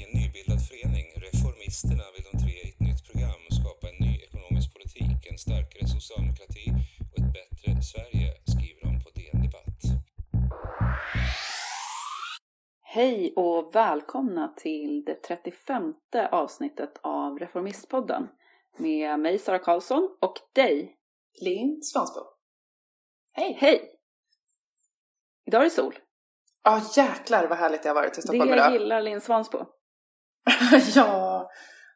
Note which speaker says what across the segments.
Speaker 1: I en nybildad förening, Reformisterna, vill de tre i ett nytt program skapa en ny ekonomisk politik, en starkare socialdemokrati och ett bättre Sverige, skriver de på DN Debatt.
Speaker 2: Hej och välkomna till det 35 avsnittet av Reformistpodden med mig Sara Karlsson och dig
Speaker 3: Linn Svansbo. Hej!
Speaker 2: Hej! Idag är det sol.
Speaker 3: Ja, oh, jäklar vad härligt det har varit i Stockholm
Speaker 2: det
Speaker 3: idag.
Speaker 2: Det gillar Linn Svansbo.
Speaker 3: ja,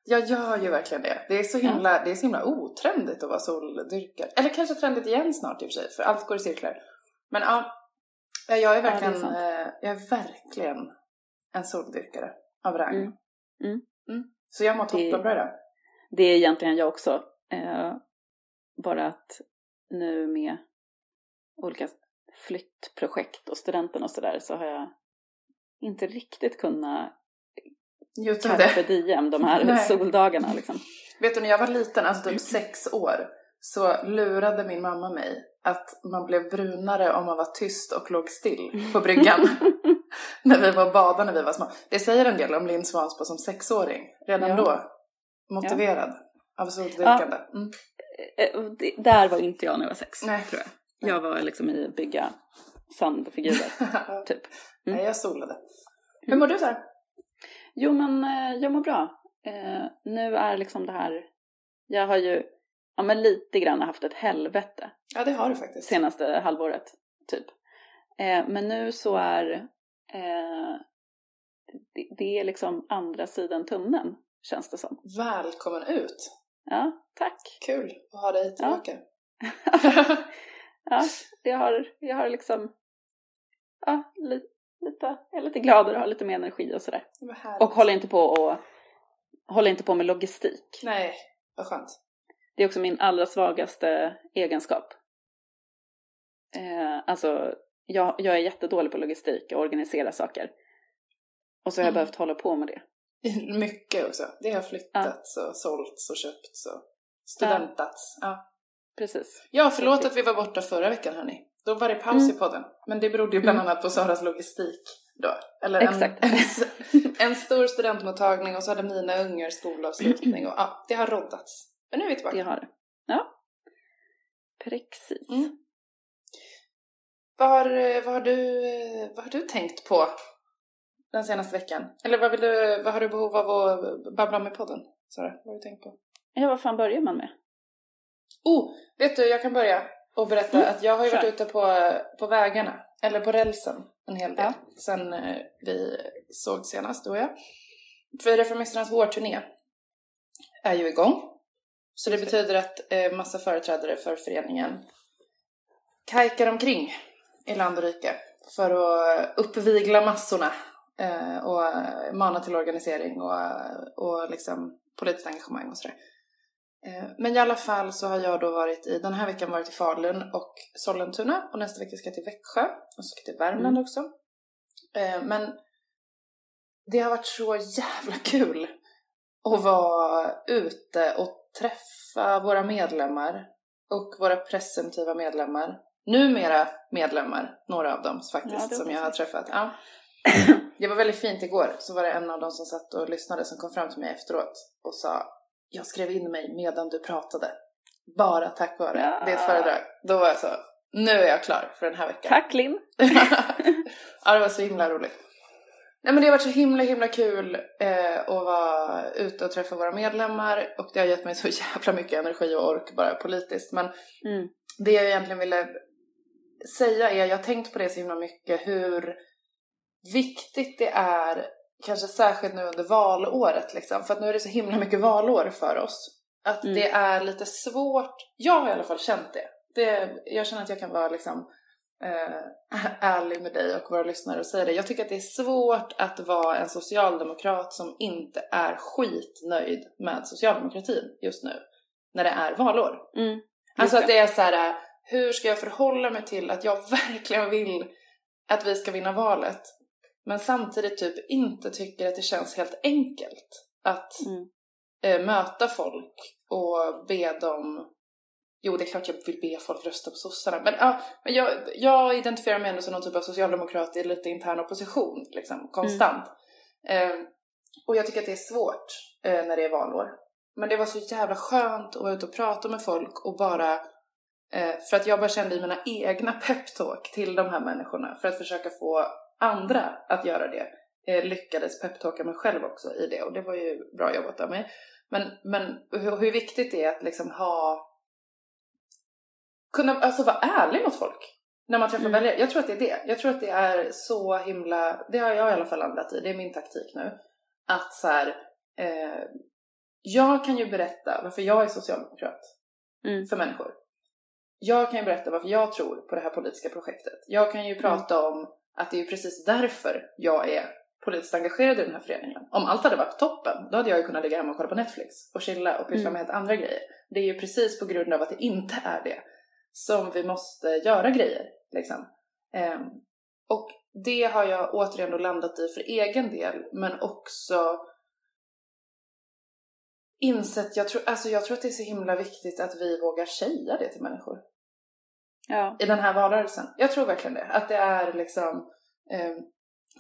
Speaker 3: jag gör ju verkligen det. Det är så himla, ja. det är så himla otrendigt att vara soldyrkare. Eller kanske trendigt igen snart i och för sig, för allt går i cirklar. Men ja, jag är verkligen, ja, är jag är verkligen en soldyrkare av rang. Mm. Mm. Mm. Så jag mår toppenbra idag.
Speaker 2: Det är egentligen jag också. Eh, bara att nu med olika flyttprojekt och studenten och sådär så har jag inte riktigt kunnat carpe diem de här Nej. soldagarna liksom.
Speaker 3: Vet du när jag var liten, alltså typ sex år, så lurade min mamma mig att man blev brunare om man var tyst och låg still på bryggan. när vi var och badade när vi var små. Det säger en del om Linn Svansbo som sexåring. Redan ja. då. Motiverad ja. av soldyrkande. Ja. Mm.
Speaker 2: Eh, där var inte jag när jag var sex, Nej. tror jag. Jag var liksom i bygga sandfigurer, typ.
Speaker 3: Mm. Nej, jag solade. Hur mår du så här?
Speaker 2: Jo, men eh, jag mår bra. Eh, nu är liksom det här, jag har ju ja, men lite grann haft ett helvete.
Speaker 3: Ja, det har du faktiskt.
Speaker 2: Senaste halvåret, typ. Eh, men nu så är det, det är liksom andra sidan tunneln, känns det som.
Speaker 3: Välkommen ut!
Speaker 2: Ja, tack!
Speaker 3: Kul att ha dig tillbaka.
Speaker 2: Ja. ja, jag har, jag har liksom, ja, lite, lite, är lite gladare och har lite mer energi och sådär. Och håller inte på och håller inte på med logistik.
Speaker 3: Nej, vad skönt.
Speaker 2: Det är också min allra svagaste egenskap. Eh, alltså, jag, jag är jättedålig på logistik och organisera saker. Och så har jag mm. behövt hålla på med det.
Speaker 3: Mycket också. Det har flyttats ja. och sålts och köpts och studentats. Ja. ja.
Speaker 2: Precis.
Speaker 3: Ja, förlåt att vi var borta förra veckan hörni. Då var det paus mm. i podden. Men det berodde ju bland mm. annat på Saras logistik då. Eller en,
Speaker 2: Exakt.
Speaker 3: en, en, stor studentmottagning och så hade mina ungar skolavslutning och ja, det har roddats. Men nu är vi tillbaka.
Speaker 2: Det har det. Ja. Precis. Mm.
Speaker 3: Vad, har, vad, har du, vad har du tänkt på den senaste veckan? Eller vad, vill du, vad har du behov av att babbla om i podden? Sara, vad har du tänkt på?
Speaker 2: Ja, vad fan börjar man med?
Speaker 3: Oh, vet du, jag kan börja och berätta mm. att jag har ju varit ute på, på vägarna, eller på rälsen en hel del, ja. sen eh, vi såg senast, du och jag. För Reformisternas vårturné är ju igång. Så det betyder att eh, massa företrädare för föreningen kajkar omkring i land och rike för att uppvigla massorna eh, och mana till organisering och, och liksom politiskt engagemang och sådär. Eh, men i alla fall så har jag då varit i, den här veckan varit i Falun och Sollentuna och nästa vecka ska jag till Växjö och så ska jag till Värmland mm. också. Eh, men det har varit så jävla kul att vara ute och träffa våra medlemmar och våra presumtiva medlemmar. Numera medlemmar, några av dem faktiskt, ja, som jag har träffat. Ja. Det var väldigt fint igår, så var det en av dem som satt och lyssnade som kom fram till mig efteråt och sa jag skrev in mig medan du pratade. Bara tack vare ja. ditt föredrag. Då var jag så, nu är jag klar för den här veckan.
Speaker 2: Tack Linn!
Speaker 3: ja, det var så himla roligt. Nej men det har varit så himla himla kul eh, att vara ute och träffa våra medlemmar och det har gett mig så jävla mycket energi och ork bara politiskt. Men mm. det jag egentligen ville säga är, jag har tänkt på det så himla mycket, hur viktigt det är kanske särskilt nu under valåret liksom, för att nu är det så himla mycket valår för oss. Att mm. det är lite svårt, jag har i alla fall känt det. det jag känner att jag kan vara liksom äh, ärlig med dig och våra lyssnare och säga det. Jag tycker att det är svårt att vara en socialdemokrat som inte är skitnöjd med socialdemokratin just nu, när det är valår. Mm. Alltså att det är så här, hur ska jag förhålla mig till att jag verkligen vill att vi ska vinna valet men samtidigt typ inte tycker att det känns helt enkelt att mm. äh, möta folk och be dem Jo, det är klart jag vill be folk rösta på sossarna. Men, ja, men jag, jag identifierar mig ändå som någon typ av socialdemokrat i lite intern opposition, liksom, konstant. Mm. Eh, och jag tycker att det är svårt eh, när det är valår. Men det var så jävla skönt att vara ute och prata med folk och bara eh, för att jag bara kände i mina egna peptalk till de här människorna för att försöka få andra att göra det. Eh, lyckades peptalka mig själv också i det och det var ju bra jobbat av mig. Men, men hur, hur viktigt det är att liksom ha kunna alltså vara ärlig mot folk när man träffar mm. väljare. Jag tror att det är det. Jag tror att det är så himla, det har jag i alla fall landat i, det är min taktik nu. Att så här, eh, jag kan ju berätta varför jag är socialdemokrat mm. för människor. Jag kan ju berätta varför jag tror på det här politiska projektet. Jag kan ju mm. prata om att det är precis därför jag är politiskt engagerad i den här föreningen. Om allt hade varit toppen, då hade jag ju kunnat ligga hemma och kolla på Netflix och chilla och pyssla mm. med helt andra grejer. Det är ju precis på grund av att det inte är det som vi måste göra grejer. Liksom. Um, och det har jag återigen då landat i för egen del, men också insett, jag tror, alltså jag tror att det är så himla viktigt att vi vågar säga det till människor. Ja. I den här valrörelsen. Jag tror verkligen det. Att det är liksom, eh,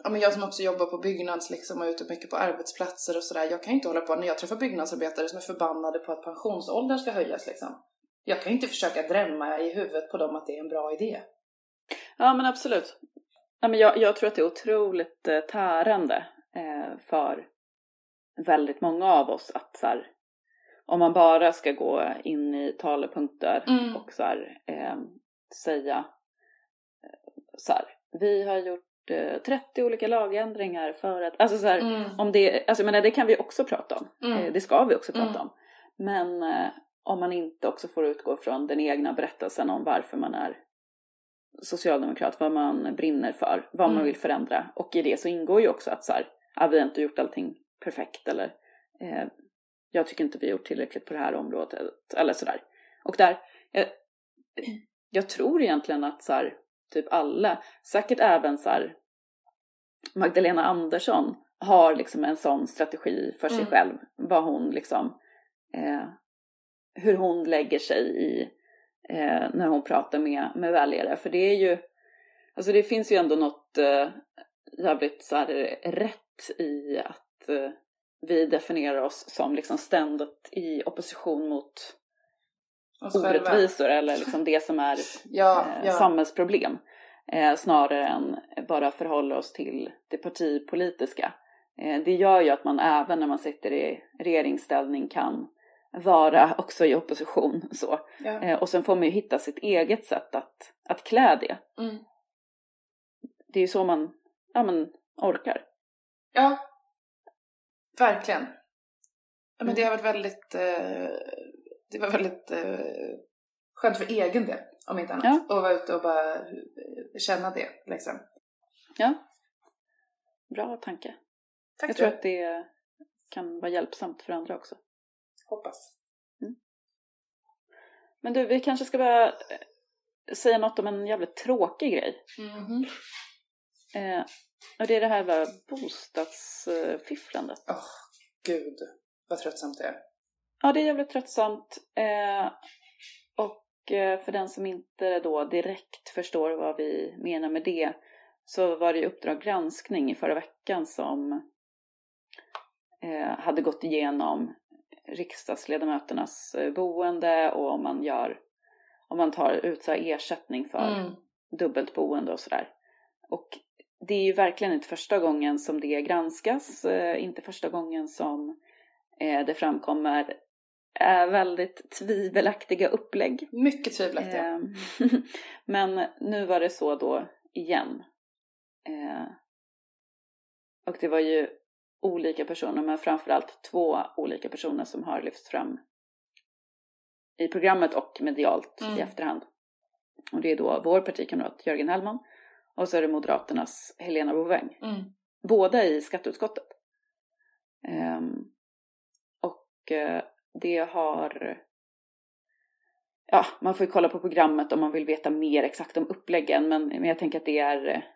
Speaker 3: ja men jag som också jobbar på Byggnads liksom och är ute mycket på arbetsplatser och sådär. Jag kan inte hålla på när jag träffar byggnadsarbetare som är förbannade på att pensionsåldern ska höjas liksom. Jag kan inte försöka drämma i huvudet på dem att det är en bra idé.
Speaker 2: Ja men absolut. Ja, men jag, jag tror att det är otroligt eh, tärande eh, för väldigt många av oss att så här, om man bara ska gå in i talepunkter mm. och så här, eh, säga eh, så här, vi har gjort 30 eh, olika lagändringar för att, alltså så här, mm. om det, alltså jag menar det kan vi också prata om, mm. Eh, det ska vi också prata mm. om. Men om man inte också får utgå från den egna berättelsen om varför man är socialdemokrat, vad man brinner för, vad man mm. vill förändra. Och i det så ingår ju också att så här, ah, vi har inte gjort allting perfekt eller eh, jag tycker inte vi har gjort tillräckligt på det här området eller sådär. Och där, jag, jag tror egentligen att så här, typ alla, säkert även så här, Magdalena Andersson har liksom en sån strategi för sig mm. själv, vad hon liksom, eh, hur hon lägger sig i eh, när hon pratar med, med väljare. För det är ju, alltså det finns ju ändå något eh, jävligt så här rätt i att eh, vi definierar oss som liksom ständigt i opposition mot orättvisor eller liksom det som är ja, eh, ja. samhällsproblem. Eh, snarare än bara förhålla oss till det partipolitiska. Eh, det gör ju att man även när man sitter i regeringsställning kan vara också i opposition. Så. Ja. Eh, och sen får man ju hitta sitt eget sätt att, att klä det. Mm. Det är ju så man, ja, man orkar.
Speaker 3: Ja, verkligen. Men det har varit väldigt, eh, det var väldigt eh, skönt för egen del, om inte annat. Ja. Vara ute och bara eh, känna det liksom.
Speaker 2: Ja. Bra tanke. Tack Jag tror att det kan vara hjälpsamt för andra också.
Speaker 3: Hoppas. Mm.
Speaker 2: Men du, vi kanske ska börja eh, säga något om en jävligt tråkig grej. Mm -hmm. eh, och det är det här med bostadsfifflandet.
Speaker 3: Åh, oh, gud vad tröttsamt det är.
Speaker 2: Ja, det är jävligt tröttsamt. Eh, och eh, för den som inte då direkt förstår vad vi menar med det så var det ju Uppdrag granskning i förra veckan som eh, hade gått igenom riksdagsledamöternas eh, boende och om man gör om man tar ut så ersättning för mm. dubbelt boende och sådär. Och det är ju verkligen inte första gången som det granskas, eh, inte första gången som eh, det framkommer väldigt tvivelaktiga upplägg.
Speaker 3: Mycket tvivelaktiga.
Speaker 2: Men nu var det så då igen. Och det var ju olika personer, men framförallt två olika personer som har lyfts fram i programmet och medialt mm. i efterhand. Och det är då vår partikamrat Jörgen Hellman och så är det Moderaternas Helena Bouveng. Mm. Båda i skatteutskottet. Um, och uh, det har... Ja, man får ju kolla på programmet om man vill veta mer exakt om uppläggen men, men jag tänker att det är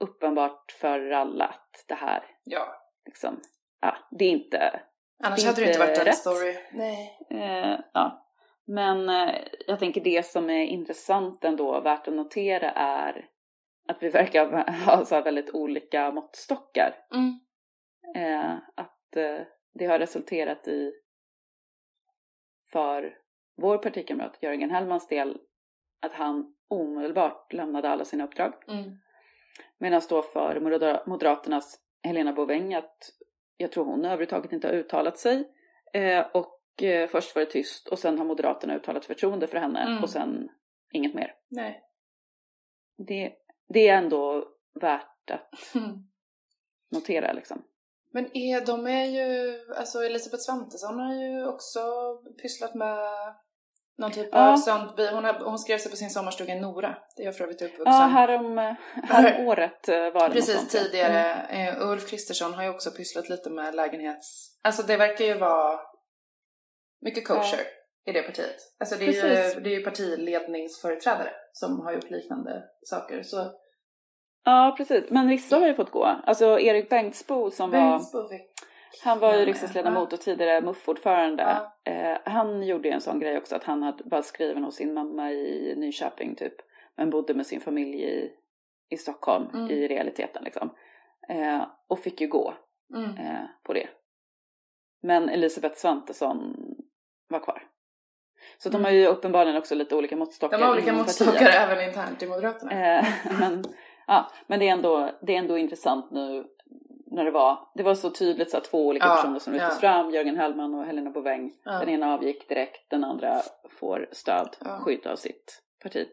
Speaker 2: uppenbart för alla att det här,
Speaker 3: ja.
Speaker 2: liksom, ja, det är inte
Speaker 3: Annars det hade det inte varit en story.
Speaker 2: Nej. Eh, ja. Men eh, jag tänker det som är intressant ändå, värt att notera är att vi verkar ha så väldigt olika måttstockar. Mm. Eh, att eh, det har resulterat i för vår partikamrat Jörgen Hellmans del att han omedelbart lämnade alla sina uppdrag.
Speaker 3: Mm.
Speaker 2: Medan då för Moderaternas Helena Bouveng att jag tror hon överhuvudtaget inte har uttalat sig. Eh, och eh, först var det tyst och sen har Moderaterna uttalat förtroende för henne
Speaker 3: Mm.
Speaker 2: och sen inget mer.
Speaker 3: Nej.
Speaker 2: Det, det är ändå värt att notera liksom.
Speaker 3: Men är, de är ju, alltså Elisabeth Svantesson har ju också pysslat med någon typ
Speaker 2: Ja.
Speaker 3: av sånt. Hon, har, hon skrev sig på sin sommarstuga i Nora, där jag för övrigt är uppvuxen.
Speaker 2: Ja, härom, härom året eh, var det något
Speaker 3: Precis,
Speaker 2: sånt, ja.
Speaker 3: tidigare.
Speaker 2: Mm.
Speaker 3: Eh, Ulf Kristersson har ju också pysslat lite med lägenhets... Alltså det verkar ju vara mycket kosher i det partiet. Alltså det är,
Speaker 2: Precis.
Speaker 3: ju, det är ju partiledningsföreträdare som har gjort liknande saker. Så
Speaker 2: Ja, precis. Men vissa har ju fått gå. Alltså Erik Bengtsbo som var,
Speaker 3: Bengtsbo fick...
Speaker 2: han var ju riksdagsledamot och tidigare MUF-ordförande.
Speaker 3: Ja.
Speaker 2: Eh, han gjorde ju en sån grej också att han hade, var skriven hos sin mamma i Nyköping typ. Men bodde med sin familj i, i Stockholm
Speaker 3: Mm.
Speaker 2: i realiteten liksom. Eh, och fick ju gå
Speaker 3: Mm.
Speaker 2: eh, på det. Men Elisabeth Svantesson var kvar. Så de
Speaker 3: Mm.
Speaker 2: har ju uppenbarligen också lite olika måttstockar
Speaker 3: De har olika måttstockar även internt i Moderaterna.
Speaker 2: Eh, men ja, men det, är ändå, det är ändå intressant nu när det var, det var så tydligt så att två olika
Speaker 3: Ja,
Speaker 2: personer som lyftes
Speaker 3: ja.
Speaker 2: fram, Jörgen Hellman och Helena Bouveng.
Speaker 3: Ja.
Speaker 2: Den ena avgick direkt, den andra får stöd,
Speaker 3: Ja.
Speaker 2: skydd av sitt parti.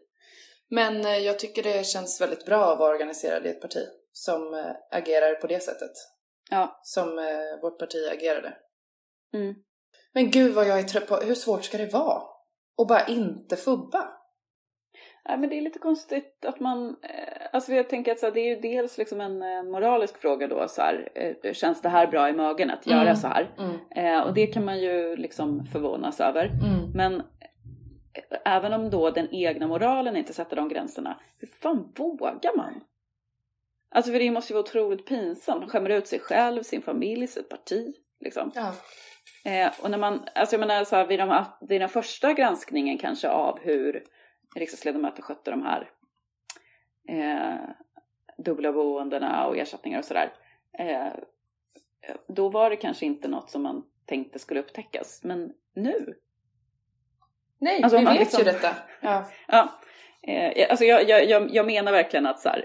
Speaker 3: Men eh, jag tycker det känns väldigt bra att vara organiserad i ett parti som eh, agerar på det sättet.
Speaker 2: Ja.
Speaker 3: Som eh, vårt parti agerade.
Speaker 2: Mm.
Speaker 3: Men gud vad jag är trött på, hur svårt ska det vara? Och bara inte fubba?
Speaker 2: Ja, men det är lite konstigt att man, eh, alltså jag tänker att så här, det är ju dels liksom en eh, moralisk fråga då så här, eh, känns det här bra i magen att göra
Speaker 3: Mm.
Speaker 2: så här?
Speaker 3: Mm.
Speaker 2: Eh, och det kan man ju liksom förvånas över.
Speaker 3: Mm.
Speaker 2: Men även om då den egna moralen inte sätter de gränserna, hur fan vågar man? Alltså för det måste ju vara otroligt pinsamt. Man skämmer ut sig själv, sin familj, sitt parti. Liksom.
Speaker 3: Ja.
Speaker 2: Eh, och när man, alltså jag menar så här, vid, de, vid den första granskningen kanske av hur riksdagsledamöter skötte de här eh, dubbla boendena och ersättningar och sådär. Eh, då var det kanske inte något som man tänkte skulle upptäckas. Men nu?
Speaker 3: Nej,
Speaker 2: Alltså,
Speaker 3: vi vet
Speaker 2: liksom-
Speaker 3: ju detta. Ja.
Speaker 2: Ja, eh, alltså jag, jag, jag, menar verkligen att så här,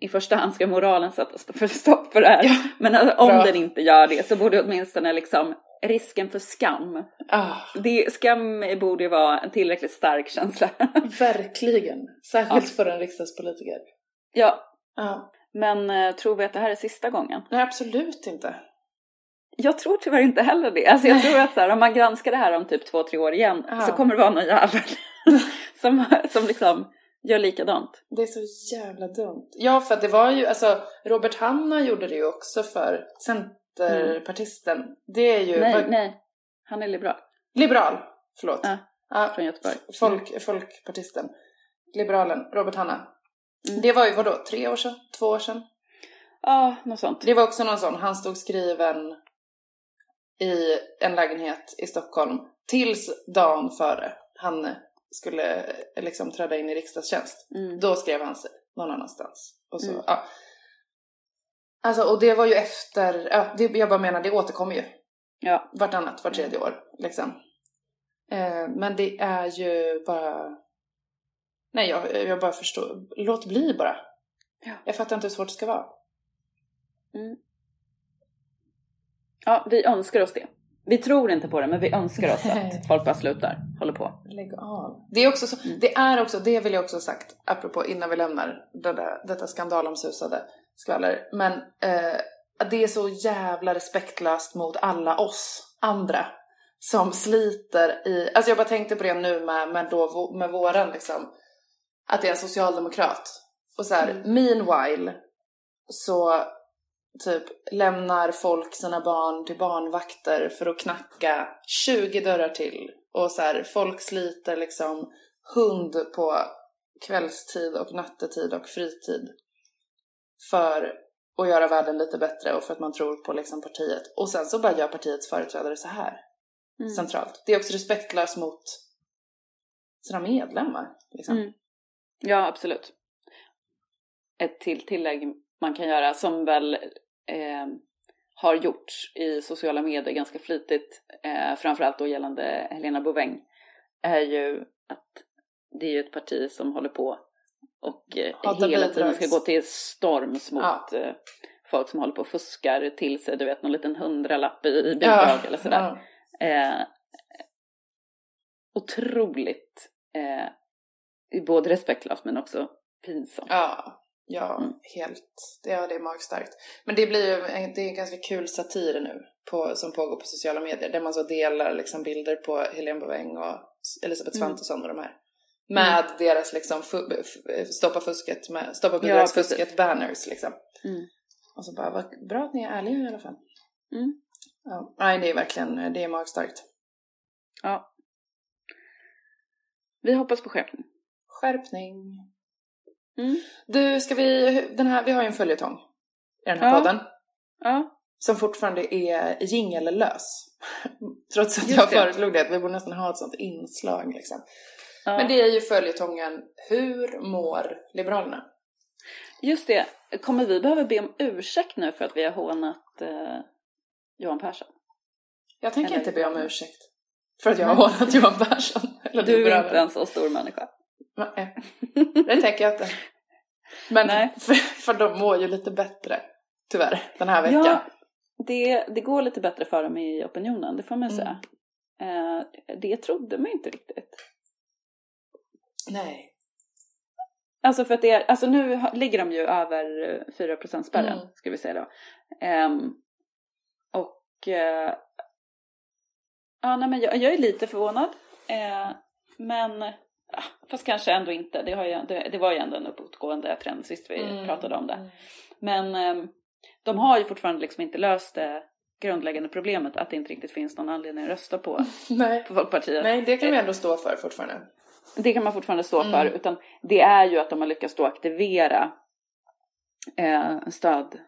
Speaker 2: i första hand ska moralen sätta stopp för, stopp för det här.
Speaker 3: Ja,
Speaker 2: Men alltså, om
Speaker 3: bra.
Speaker 2: den inte gör det så borde åtminstone liksom risken för skam.
Speaker 3: Ah,
Speaker 2: Det, skam borde ju vara en tillräckligt stark känsla.
Speaker 3: verkligen. Särskilt för en riksdagspolitiker.
Speaker 2: ja,
Speaker 3: Ja.
Speaker 2: men eh, tror vi att det här är sista gången?
Speaker 3: Nej, absolut inte.
Speaker 2: Jag tror tyvärr inte heller det. Alltså jag tror att här, om man granskar det här om typ två, tre år igen så kommer det vara någon jävel som, som liksom gör likadant.
Speaker 3: Det är så jävla dumt. Ja, för det var ju, alltså Robert Hanna gjorde det ju också för Centerpartisten. Det är ju
Speaker 2: Nej,
Speaker 3: vad-
Speaker 2: nej. Han är liberal
Speaker 3: liberal, förlåt.
Speaker 2: Ja.
Speaker 3: Ja,
Speaker 2: från Göteborg.
Speaker 3: folk, folkpartisten. Liberalen, Robert Hanna.
Speaker 2: Mm.
Speaker 3: Det var ju vadå, tre år sedan? Två år sedan?
Speaker 2: Ja, något sånt.
Speaker 3: Det var också någon sån, han stod skriven i en lägenhet i Stockholm tills dagen före han skulle eh, liksom träda in i riksdagstjänst.
Speaker 2: Mm.
Speaker 3: Då skrev han sig någon annanstans. Och så,
Speaker 2: Mm.
Speaker 3: ja. Alltså, och det var ju efter, ja, det, jag bara menar, det återkommer ju.
Speaker 2: Ja.
Speaker 3: Vartannat, var tredje år, liksom. Eh, men det är ju bara... Nej, jag, jag bara förstår. Låt bli bara.
Speaker 2: Ja.
Speaker 3: Jag fattar inte hur svårt det ska vara.
Speaker 2: ja, vi önskar oss det. Vi tror inte på det, men vi önskar oss att folk bara slutar, håller på.
Speaker 3: Lägg av. Det är också så,
Speaker 2: Mm.
Speaker 3: det är också, det vill jag också ha sagt, apropå innan vi lämnar det där, detta skandalomsusade skvaller. Men eh, det är så jävla respektlöst mot alla oss andra som sliter i, alltså jag bara tänkte på det nu med, med, då, med våran liksom, att det är en socialdemokrat. Och så här,
Speaker 2: Mm.
Speaker 3: meanwhile så typ lämnar folk sina barn till barnvakter för att knacka 20 dörrar till. Och så här, folk sliter liksom hund på kvällstid och nattetid och fritid. För att göra världen lite bättre och för att man tror på liksom partiet. Och sen så bara gör partiets företrädare så här
Speaker 2: Mm.
Speaker 3: centralt. Det är också respektlöst mot sina medlemmar. Liksom.
Speaker 2: Mm. Ja, absolut. Ett till tillägg man kan göra som väl eh, har gjorts i sociala medier ganska flitigt, eh, framförallt då gällande Helena Bouveng, är ju att det är ju ett parti som håller på och eh, hela tiden ska gå till storms mot ja. eh, folk som håller på och fuskar till sig, du vet, någon liten hundralapp i, bidrag ja. eller sådär. Ja. Eh, otroligt eh, både respektlöst men också pinsamt.
Speaker 3: Ja, ja mm. helt. Det, ja, det är magstarkt. Men det blir ju det är en ganska kul satir nu på, som pågår på sociala medier där man så delar liksom bilder på Helene Bouveng och Elisabeth mm. Svantesson och de här. Med mm. deras liksom stoppa fusket, med, stoppa bidragsfusket ja, banners liksom. Mm. Och så bara, vad bra att ni är ärliga i alla fall. Mm. Ja, nej, det är verkligen, det är magstarkt.
Speaker 2: Ja. Vi hoppas på skärpning.
Speaker 3: Skärpning. Mm. Du, ska vi, den här, vi har ju en följetong i den här ja. podden.
Speaker 2: Ja.
Speaker 3: Som fortfarande är jingellös. Trots att Just jag det. föreslog det, att vi borde nästan ha ett sånt inslag liksom. Ja. Men det är ju följetongen Hur mår Liberalerna?
Speaker 2: Just det. Kommer vi behöva be om ursäkt nu för att vi har hånat eh, Johan Persson?
Speaker 3: Jag tänker Eller, inte be om ursäkt. För att jag har hånat Johan Persson.
Speaker 2: Eller du är inte en så stor människa.
Speaker 3: Nej, det tänker jag inte. Men Nej. För, för de mår ju lite bättre, tyvärr, den här veckan. Ja,
Speaker 2: det, det går lite bättre för dem i opinionen, det får man mm. säga. Eh, det trodde man inte riktigt.
Speaker 3: Nej.
Speaker 2: Alltså för att det är, alltså nu ligger de ju över 4 spärren, mm. ska vi säga då. Um, och uh, ja, nej, men jag, jag, är lite förvånad. Uh, men uh, fast kanske ändå inte. Det, har ju, det, det var ju ändå en uppåtgående trend sist vi mm. pratade om det. Mm. Men um, de har ju fortfarande liksom inte löst det grundläggande problemet att det inte riktigt finns någon anledning att rösta på,
Speaker 3: Nej.
Speaker 2: på Folkpartiet.
Speaker 3: Nej, det kan vi ändå stå för fortfarande.
Speaker 2: Det kan man fortfarande stå för, mm. utan det är ju att de har lyckats då aktivera eh, stöd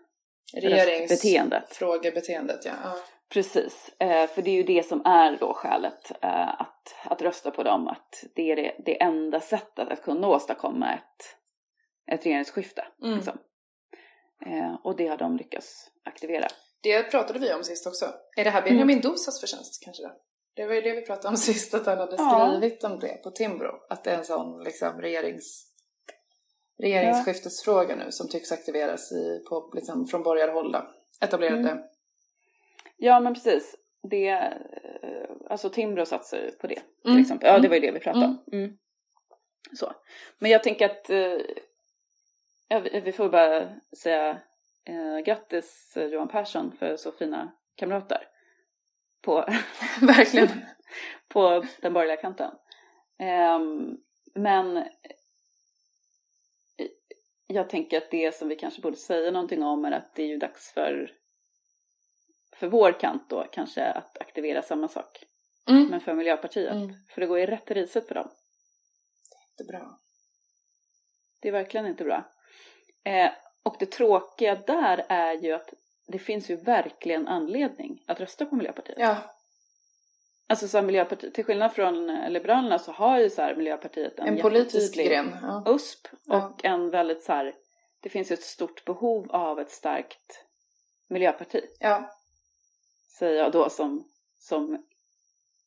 Speaker 3: Regeringsbeteendet. Frågebeteendet, ja. ja.
Speaker 2: Precis, eh, för det är ju det som är då skälet eh, att, att rösta på dem, att det är det, det enda sättet att kunna åstadkomma ett, ett regeringsskifte. Mm. Liksom. Eh, och det har de lyckats aktivera.
Speaker 3: Det pratade vi om sist också. Är det här Benjamin mm. Dosas förtjänst kanske? Då? Det var ju det vi pratade om sist, att han hade skrivit ja. om det på Timbro. Att det är en sån liksom, regerings, regeringsskiftesfråga nu som tycks aktiveras i, på, liksom, från borgarhåll. Etablerade. Mm.
Speaker 2: Ja, men precis. Det, eh, alltså Timbro satsar på det till mm. exempel. Ja, det var ju det vi pratade om. Mm. mm. Så. Men jag tänker att eh, vi får bara säga eh, grattis Johan Persson för så fina kamrater på,
Speaker 3: verkligen,
Speaker 2: på den borgerliga kanten. Um, men jag tänker att det som vi kanske borde säga någonting om är att det är ju dags för, för vår kant då kanske att aktivera samma sak. Mm. Men för Miljöpartiet. Mm. För det går ju rätt i riset för dem.
Speaker 3: Det är inte bra.
Speaker 2: Det är verkligen inte bra. Eh, och det tråkiga där är ju att det finns ju verkligen anledning att rösta på Miljöpartiet.
Speaker 3: Ja.
Speaker 2: Alltså så Miljöpartiet, till skillnad från Liberalerna så har ju så här Miljöpartiet en,
Speaker 3: en politisk gren. Ja.
Speaker 2: USP och ja. en väldigt så här, det finns ju ett stort behov av ett starkt miljöparti.
Speaker 3: Ja.
Speaker 2: Säger jag då som, som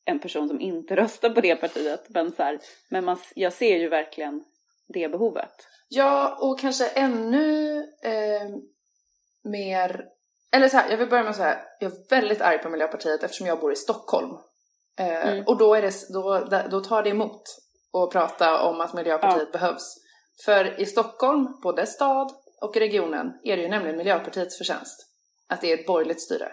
Speaker 2: en person som inte röstar på det partiet. Men, så här, men man, jag ser ju verkligen det behovet.
Speaker 3: Ja, och kanske ännu eh, mer eller så här, jag vill börja med att säga, jag är väldigt arg på Miljöpartiet eftersom jag bor i Stockholm. Eh, mm. Och då, är det, då, då tar det emot att prata om att Miljöpartiet ja. behövs. För i Stockholm, både stad och regionen, är det ju nämligen Miljöpartiets förtjänst att det är ett borgerligt styre.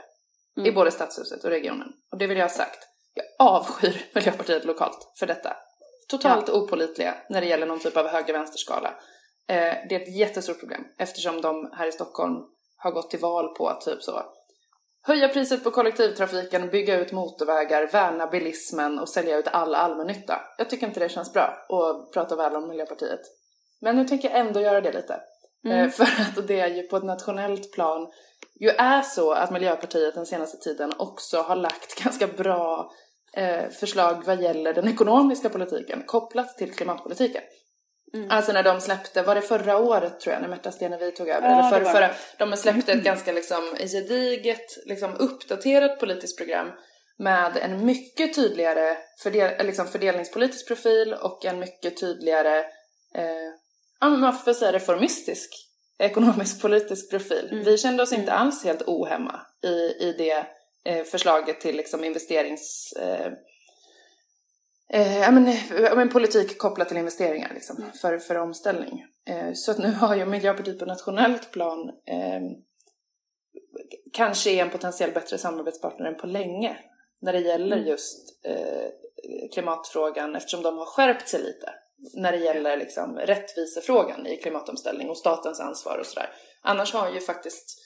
Speaker 3: Mm. I både stadshuset och regionen. Och det vill jag ha sagt. Jag avskyr Miljöpartiet lokalt för detta. Totalt ja. opolitliga när det gäller någon typ av höger-vänsterskala. Eh, det är ett jättestort problem eftersom de här i Stockholm har gått till val på att typ så höja priset på kollektivtrafiken, bygga ut motorvägar, värna bilismen och sälja ut all allmännytta. Jag tycker inte det känns bra att prata väl om Miljöpartiet. Men nu tänker jag ändå göra det lite. Mm. Eh, för att det är ju på ett nationellt plan ju är så att Miljöpartiet den senaste tiden också har lagt ganska bra eh, förslag vad gäller den ekonomiska politiken kopplat till klimatpolitiken. Mm. Alltså när de släppte, var det förra året tror jag, när Märta Stenevi tog över?
Speaker 2: Ja,
Speaker 3: eller för, förra, de släppte ett ganska liksom gediget, liksom uppdaterat politiskt program med en mycket tydligare fördel, liksom fördelningspolitisk profil och en mycket tydligare, eh, ja men man får säga reformistisk ekonomisk politisk profil.
Speaker 2: Mm.
Speaker 3: Vi kände oss inte
Speaker 2: Mm.
Speaker 3: alls helt ohemma i, i det eh, förslaget till liksom investerings... Eh, eh, men, men politik kopplat till investeringar liksom,
Speaker 2: Mm.
Speaker 3: för, för omställning. Eh, så att nu har ju Miljöpartiet på nationellt plan eh, kanske är en potentiell bättre samarbetspartner än på länge när det gäller
Speaker 2: Mm.
Speaker 3: just eh, klimatfrågan eftersom de har skärpt sig lite när det gäller liksom, rättvisefrågan i klimatomställning och statens ansvar och sådär. Annars har ju faktiskt,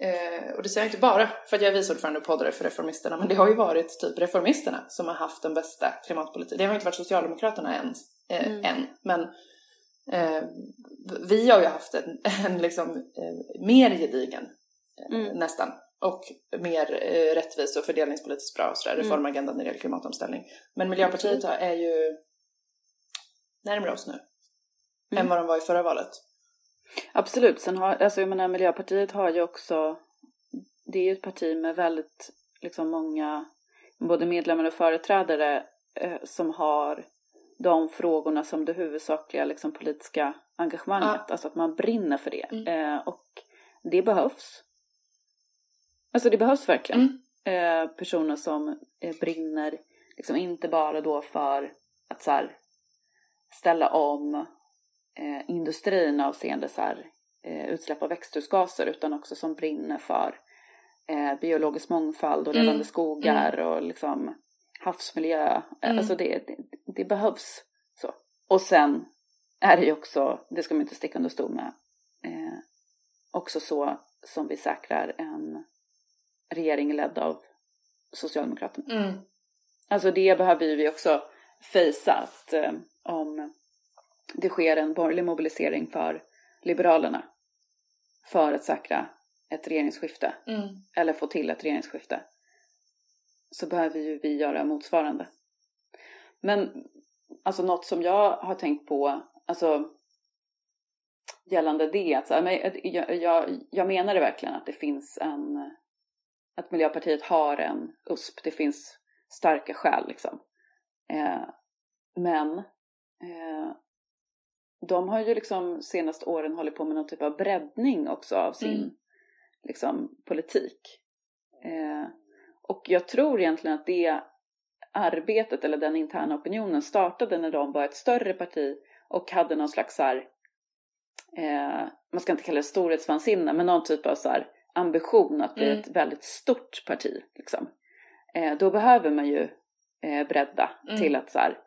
Speaker 3: eh, och det säger jag inte bara för att jag är vice ordförande och poddare för Reformisterna, men det har ju varit typ Reformisterna som har haft den bästa klimatpolitiken. Det har inte varit Socialdemokraterna än, eh,
Speaker 2: Mm.
Speaker 3: än men eh, vi har ju haft en, en liksom, eh, mer gedigen eh,
Speaker 2: Mm.
Speaker 3: nästan och mer eh, rättvis och fördelningspolitiskt bra och sådär,
Speaker 2: Mm.
Speaker 3: reformagendan när det gäller klimatomställning. Men Miljöpartiet är ju närmare oss nu
Speaker 2: Mm.
Speaker 3: än vad de var i förra valet.
Speaker 2: Absolut, sen har, alltså jag menar Miljöpartiet har ju också, det är ju ett parti med väldigt, liksom många, både medlemmar och företrädare eh, som har de frågorna som det huvudsakliga liksom, politiska engagemanget, alltså att man brinner för det.
Speaker 3: Mm.
Speaker 2: Eh, och det behövs. Alltså det behövs verkligen.
Speaker 3: Mm.
Speaker 2: Eh, personer som eh, brinner, liksom inte bara då för att så här, ställa om eh, industrin avseende så här, eh, utsläpp av växthusgaser utan också som brinner för eh, biologisk mångfald och
Speaker 3: Mm.
Speaker 2: levande skogar och liksom havsmiljö. Eh,
Speaker 3: Mm.
Speaker 2: Alltså det, det, det behövs. så. Och sen är det ju också, det ska man inte sticka under stol med, eh, också så som vi säkrar en regering ledd av Socialdemokraterna.
Speaker 3: Mm.
Speaker 2: Alltså det behöver vi också fejsa att eh, om det sker en borgerlig mobilisering för Liberalerna för att säkra ett regeringsskifte
Speaker 3: Mm.
Speaker 2: eller få till ett regeringsskifte så behöver ju vi göra motsvarande. Men alltså något som jag har tänkt på, alltså gällande det, att så här, men jag, jag, jag menar det verkligen att det finns en, att Miljöpartiet har en USP, det finns starka skäl liksom. Eh, men eh, de har ju liksom senaste åren hållit på med någon typ av breddning också av sin
Speaker 3: Mm.
Speaker 2: liksom, politik. Eh, och jag tror egentligen att det arbetet eller den interna opinionen startade när de var ett större parti och hade någon slags så här, eh, man ska inte kalla det storhetsvansinne, men någon typ av så här, ambition att bli
Speaker 3: Mm.
Speaker 2: ett väldigt stort parti. Liksom. Eh, då behöver man ju eh, bredda
Speaker 3: Mm.
Speaker 2: till att så här,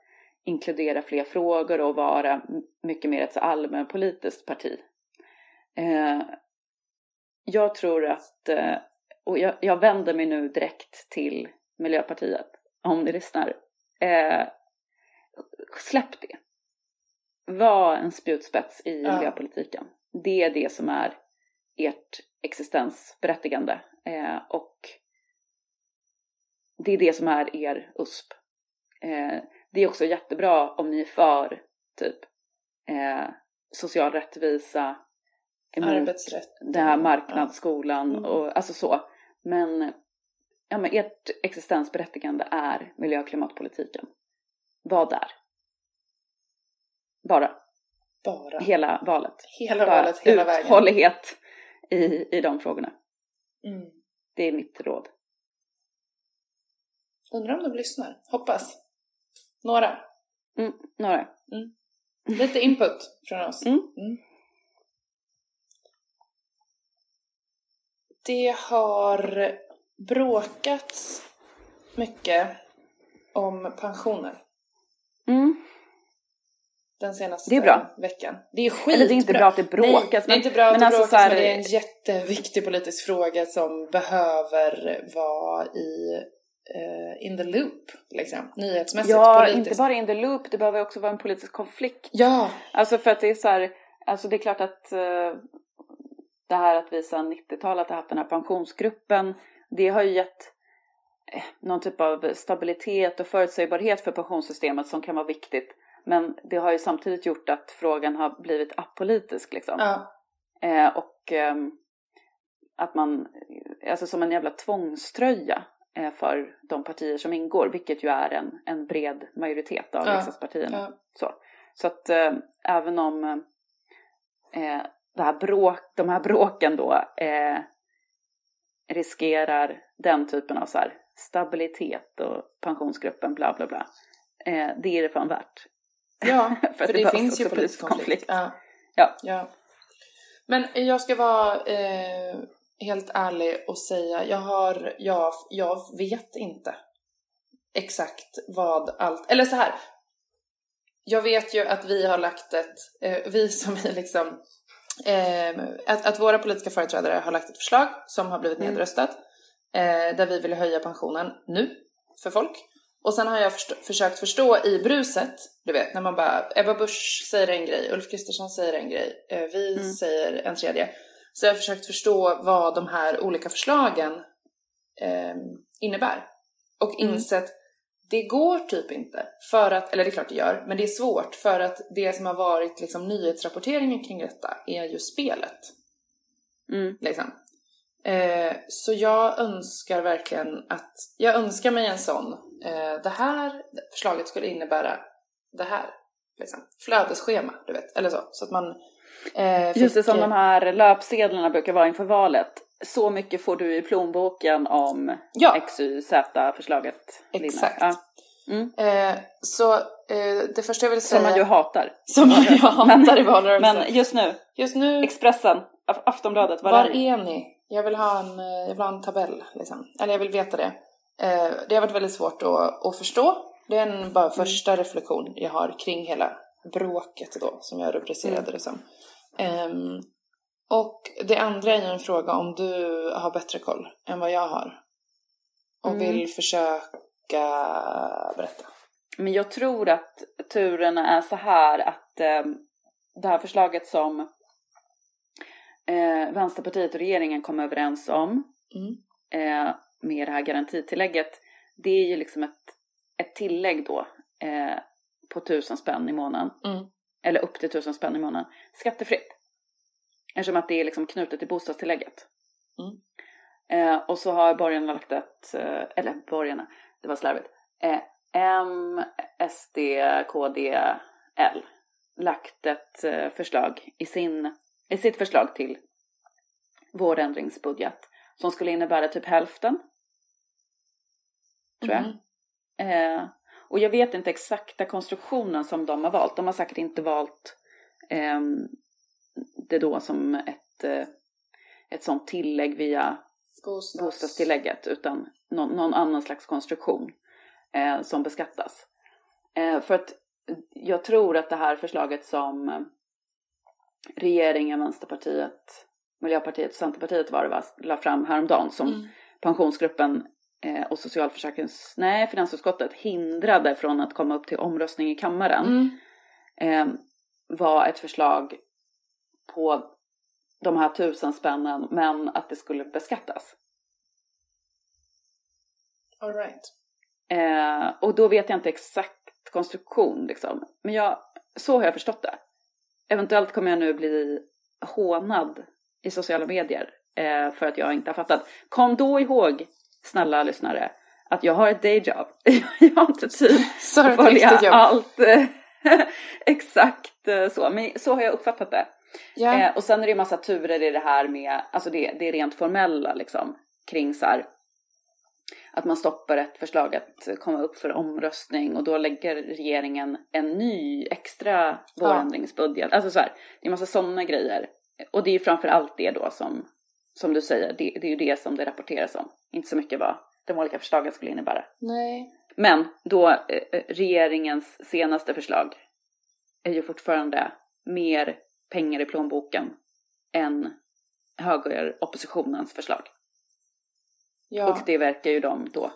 Speaker 2: inkludera fler frågor och vara mycket mer ett allmänpolitiskt parti. Eh, jag tror att, eh, och jag, jag vänder mig nu direkt till Miljöpartiet, om ni lyssnar. Eh, släpp det. Var en spjutspets i
Speaker 3: Ja.
Speaker 2: miljöpolitiken. Det är det som är ert existensberättigande. Eh, och det är det som är er USP. Eh, det är också jättebra om ni är för typ eh, social rättvisa,
Speaker 3: Arbetsrätt.
Speaker 2: den här marknadsskolan
Speaker 3: Mm.
Speaker 2: och alltså så. Men, ja, men ert existensberättigande är miljö och klimatpolitiken. Var där. Bara.
Speaker 3: Bara.
Speaker 2: Hela valet.
Speaker 3: Hela
Speaker 2: Bara
Speaker 3: valet, hela vägen.
Speaker 2: uthållighet i, i de frågorna.
Speaker 3: Mm.
Speaker 2: Det är mitt råd.
Speaker 3: Undrar om de lyssnar. Hoppas. Några.
Speaker 2: Mm, några.
Speaker 3: Lite input från oss.
Speaker 2: Mm.
Speaker 3: Det har bråkats mycket om pensioner
Speaker 2: Mm.
Speaker 3: den senaste
Speaker 2: Det är bra.
Speaker 3: veckan. Det är skitbra.
Speaker 2: Eller det är inte bra att det bråkas.
Speaker 3: Nej, det är inte bra att det
Speaker 2: alltså
Speaker 3: bråkas
Speaker 2: här-
Speaker 3: men det är en jätteviktig politisk fråga som behöver vara i eh, in the loop, liksom. Nyhetsmässigt,
Speaker 2: Ja,
Speaker 3: politiskt.
Speaker 2: inte bara in the loop, det behöver också vara en politisk konflikt.
Speaker 3: Ja,
Speaker 2: Alltså för att det är så här, alltså det är klart att eh, det här att vi sedan 90-talet har haft den här pensionsgruppen, det har ju gett eh, någon typ av stabilitet och förutsägbarhet för pensionssystemet som kan vara viktigt Men det har ju samtidigt gjort att frågan har blivit apolitisk liksom.
Speaker 3: Ja.
Speaker 2: Eh, och eh, att man, alltså som en jävla tvångströja för de partier som ingår, vilket ju är en, en bred majoritet av
Speaker 3: Ja.
Speaker 2: riksdagspartierna.
Speaker 3: Ja.
Speaker 2: Så, så att eh, även om eh, det här bråk, de här bråken då eh, riskerar den typen av så här, stabilitet och pensionsgruppen bla bla bla. Eh, det är det fan värt.
Speaker 3: Ja,
Speaker 2: För
Speaker 3: för,
Speaker 2: det
Speaker 3: det, finns ju politisk konflikt.
Speaker 2: konflikt.
Speaker 3: Ja.
Speaker 2: Ja.
Speaker 3: ja. Men jag ska vara eh, helt ärlig och säga, jag har, jag, jag vet inte exakt vad allt, eller så här. Jag vet ju att vi har lagt ett, eh, vi som är liksom, eh, att, att våra politiska företrädare har lagt ett förslag som har blivit
Speaker 2: Mm.
Speaker 3: nedröstat. Eh, där vi vill höja pensionen nu för folk. Och sen har jag förstå- försökt förstå i bruset, du vet när man bara, Ebba Busch säger en grej, Ulf Kristersson säger en grej, vi
Speaker 2: Mm.
Speaker 3: säger en tredje. Så jag har försökt förstå vad de här olika förslagen eh, innebär. Och
Speaker 2: Mm.
Speaker 3: insett, det går typ inte. För att, eller det är klart det gör, men det är svårt för att det som har varit liksom nyhetsrapporteringen kring detta är ju spelet.
Speaker 2: Mm.
Speaker 3: Liksom. Eh, så jag önskar verkligen att, jag önskar mig en sån, eh, det här förslaget skulle innebära det här. Liksom. Flödesschema, du vet, eller så. Så att man eh,
Speaker 2: Just det som de här löpsedlarna brukar vara inför valet. Så mycket får du i plånboken om
Speaker 3: Ja,
Speaker 2: XYZ-förslaget.
Speaker 3: Exakt.
Speaker 2: Ja. Mm.
Speaker 3: eh, så eh, det första jag vill säga...
Speaker 2: Som man ju hatar.
Speaker 3: Som jag hatar i valrörelsen.
Speaker 2: Men just nu,
Speaker 3: Just nu,
Speaker 2: Expressen, Af- Aftonbladet, var,
Speaker 3: var
Speaker 2: är ni?
Speaker 3: är ni? Jag vill ha en, eh, jag vill ha en tabell, liksom. Eller jag vill veta det. Eh, det har varit väldigt svårt att, att förstå. Det är en bara första reflektion jag har kring hela bråket då, som jag rubricerade
Speaker 2: Mm.
Speaker 3: det som. Ehm, och det andra är en fråga om du har bättre koll än vad jag har. Och
Speaker 2: Mm.
Speaker 3: vill försöka berätta.
Speaker 2: Men jag tror att turerna är så här att eh, det här förslaget som eh, Vänsterpartiet och regeringen kom överens om
Speaker 3: Mm.
Speaker 2: eh, med det här garantitillägget, det är ju liksom ett, ett tillägg då eh, på tusen spänn i månaden.
Speaker 3: Mm.
Speaker 2: Eller upp till tusen spänn i månaden. Skattefritt. Eftersom att det är liksom knutet till bostadstillägget.
Speaker 3: Mm.
Speaker 2: Eh, och så har borgarna lagt ett, eh, eller borgarna, det var slarvigt. Eh, M, SD, KD, L lagt ett eh, förslag i, sin, i sitt förslag till vårändringsbudget som skulle innebära typ hälften. Tror jag. Eh, och jag vet inte exakta konstruktionen som de har valt. De har säkert inte valt ehm, det då som ett, eh, ett sånt tillägg via
Speaker 3: Bostads-
Speaker 2: bostadstillägget utan någon, någon annan slags konstruktion eh, som beskattas. Eh, för att jag tror att det här förslaget som eh, regeringen, Vänsterpartiet, Miljöpartiet och Centerpartiet var det va, la fram häromdagen som
Speaker 3: Mm.
Speaker 2: pensionsgruppen eh, och socialförsäkrings... Nej, finansutskottet hindrade från att komma upp till omröstning i kammaren
Speaker 3: Mm.
Speaker 2: eh, var ett förslag på de här tusen spännen men att det skulle beskattas.
Speaker 3: All right.
Speaker 2: Eh, och då vet jag inte exakt konstruktion liksom. Men jag, så har jag förstått det. Eventuellt kommer jag nu bli hånad i sociala medier eh, för att jag inte har fattat. Kom då ihåg, snälla lyssnare, att jag har ett dayjob. jag har inte tid att följa allt exakt eh, så. Men så har jag uppfattat det.
Speaker 3: Ja.
Speaker 2: Eh, och sen är det ju massa turer i det här med, alltså det, det är rent formella liksom, kring så här, att man stoppar ett förslag att komma upp för omröstning och då lägger regeringen en ny extra vårändringsbudget. Alltså så här, det är massa sådana grejer. Och det är ju framför allt det då som, som du säger, det, det är ju det som det rapporteras om. Inte så mycket vad de olika förslagen skulle innebära.
Speaker 3: Nej.
Speaker 2: Men då eh, regeringens senaste förslag är ju fortfarande mer pengar i plånboken än högeroppositionens förslag.
Speaker 3: Ja.
Speaker 2: Och det verkar ju de då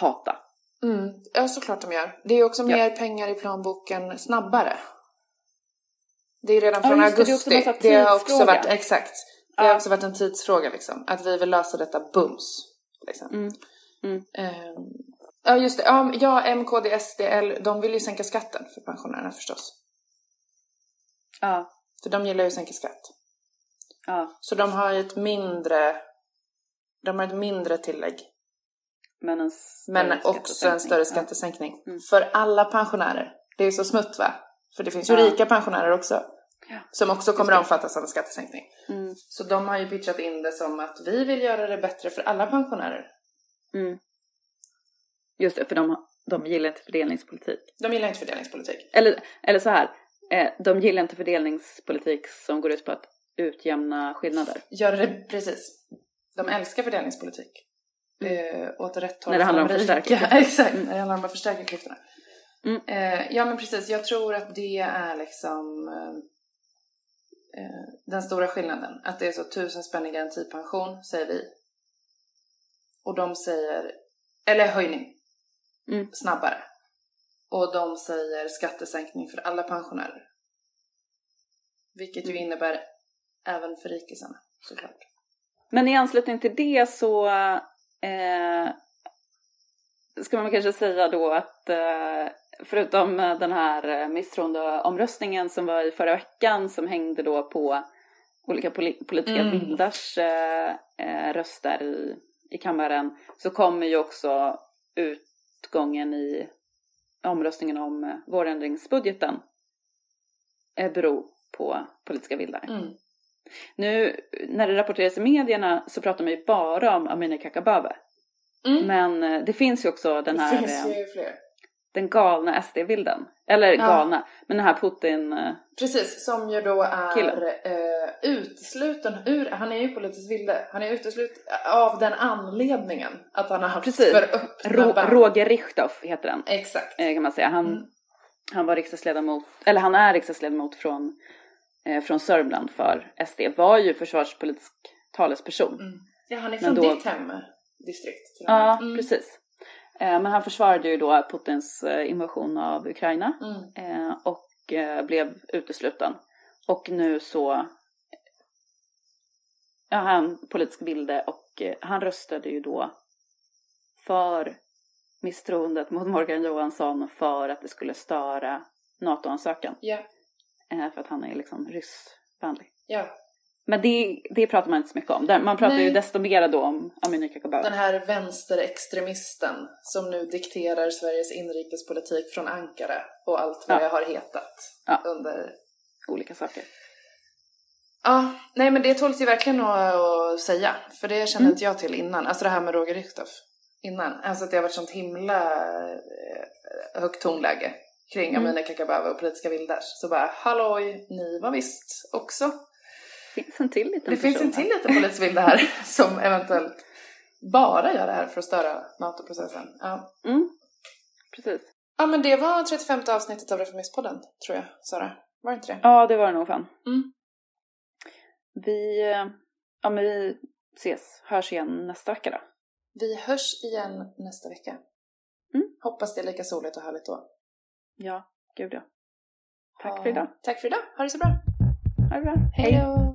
Speaker 2: hata.
Speaker 3: Mm. ja, såklart de gör. Det är också
Speaker 2: Ja.
Speaker 3: mer pengar i plånboken snabbare. Det är redan
Speaker 2: Ja,
Speaker 3: från
Speaker 2: det, det också
Speaker 3: augusti.
Speaker 2: massa
Speaker 3: det har också varit, exakt. Det har också varit en tidsfråga liksom. Att vi vill lösa detta bums. Liksom.
Speaker 2: Mm. Mm.
Speaker 3: Ehm, Ja, just det. Ja, ja, M, KD, SD, L, de vill ju sänka skatten för pensionärerna förstås.
Speaker 2: Ja.
Speaker 3: För de gillar ju att sänka skatt.
Speaker 2: Ja.
Speaker 3: Så de har ju ett mindre, de har ett mindre tillägg.
Speaker 2: Men, en
Speaker 3: Men också en större skattesänkning. Ja. Mm. För alla pensionärer. Det är så smutt va? För det finns ju ja. rika pensionärer också. Ja. Som också kommer att omfattas av en skattesänkning. Mm. Så de har ju pitchat in det som att vi vill göra det bättre för alla pensionärer.
Speaker 2: Mm. Just det, för de, de gillar inte fördelningspolitik.
Speaker 3: De gillar inte fördelningspolitik.
Speaker 2: Eller, eller så här, eh, de gillar inte fördelningspolitik som går ut på att utjämna skillnader.
Speaker 3: Göra det, precis. De älskar fördelningspolitik. Mm. Eh, åt rätt håll.
Speaker 2: När det handlar om att förstärka.
Speaker 3: Exakt, mm. när det handlar om att förstärka klyftorna. Mm. Eh, ja men precis, jag tror att det är liksom eh, den stora skillnaden. Att det är så tusen spänn i garantipension, säger vi. Och de säger, eller höjning, mm. snabbare. Och de säger skattesänkning för alla pensionärer. Vilket ju mm. innebär även för rikisarna såklart.
Speaker 2: Men i anslutning till det så eh, ska man kanske säga då att eh, förutom den här misstroendeomröstningen som var i förra veckan som hängde då på olika politiska mm. vildars eh, eh, röster i, i kammaren så kommer ju också utgången i omröstningen om vårändringsbudgeten eh, bero på politiska vildar. Mm. Nu när det rapporteras i medierna så pratar man ju bara om Amineh Kakabaveh. Mm. Men eh, det finns ju också den här...
Speaker 3: Det finns ju fler.
Speaker 2: Den galna SD-bilden. Eller ja. galna, men den här Putin... Eh,
Speaker 3: Precis, som ju då är eh, utesluten ur, han är ju politisk vilde, han är utesluten av den anledningen att han har haft
Speaker 2: Precis. för öppna Roger Richthoff heter den.
Speaker 3: Exakt.
Speaker 2: Eh, kan man säga. Han, mm. han var riksdagsledamot, eller han är riksdagsledamot från, eh, från Sörmland för SD, var ju försvarspolitisk talesperson. Mm.
Speaker 3: Ja, han är från då, ditt hemdistrikt.
Speaker 2: Ja, mm. precis. Eh, men han försvarade ju då Putins eh, invasion av Ukraina mm. och blev utesluten. Och nu så ja, han politisk vilde och han röstade ju då för misstroendet mot Morgan Johansson för att det skulle störa NATO-ansökan.
Speaker 3: Ja.
Speaker 2: För att han är liksom ryssvänlig.
Speaker 3: Ja.
Speaker 2: Men det, det pratar man inte så mycket om. Man pratar Nej. ju desto mer då om Amineh Kakabaveh.
Speaker 3: Den här vänsterextremisten som nu dikterar Sveriges inrikespolitik från Ankara och allt vad ja. det har hetat ja. under
Speaker 2: olika saker.
Speaker 3: Ja, nej men det tåls ju verkligen att, säga, för det kände mm. inte jag till innan. Alltså det här med Roger Richthoff innan. Alltså att det har varit sånt himla eh, högt tonläge kring mm. Amineh Kakabaveh och politiska vildars. Så bara, halloj, ni var visst också
Speaker 2: finns en till liten
Speaker 3: Det finns en till liten polisbild här som eventuellt bara gör det här för att störa NATO-processen. Ja.
Speaker 2: Mm. Precis.
Speaker 3: Ja men det var 35 avsnittet av Reformistpodden tror jag, Sara. Var det inte det?
Speaker 2: Ja det var det nog fan.
Speaker 3: Mm.
Speaker 2: Vi, ja men vi ses, hörs igen nästa vecka då.
Speaker 3: Vi hörs igen nästa vecka. Mm. Hoppas det är lika soligt och härligt då.
Speaker 2: Ja, gud ja. Tack ja. för idag.
Speaker 3: Tack för idag. Ha det så bra.
Speaker 2: Ha det bra.
Speaker 3: Hej då.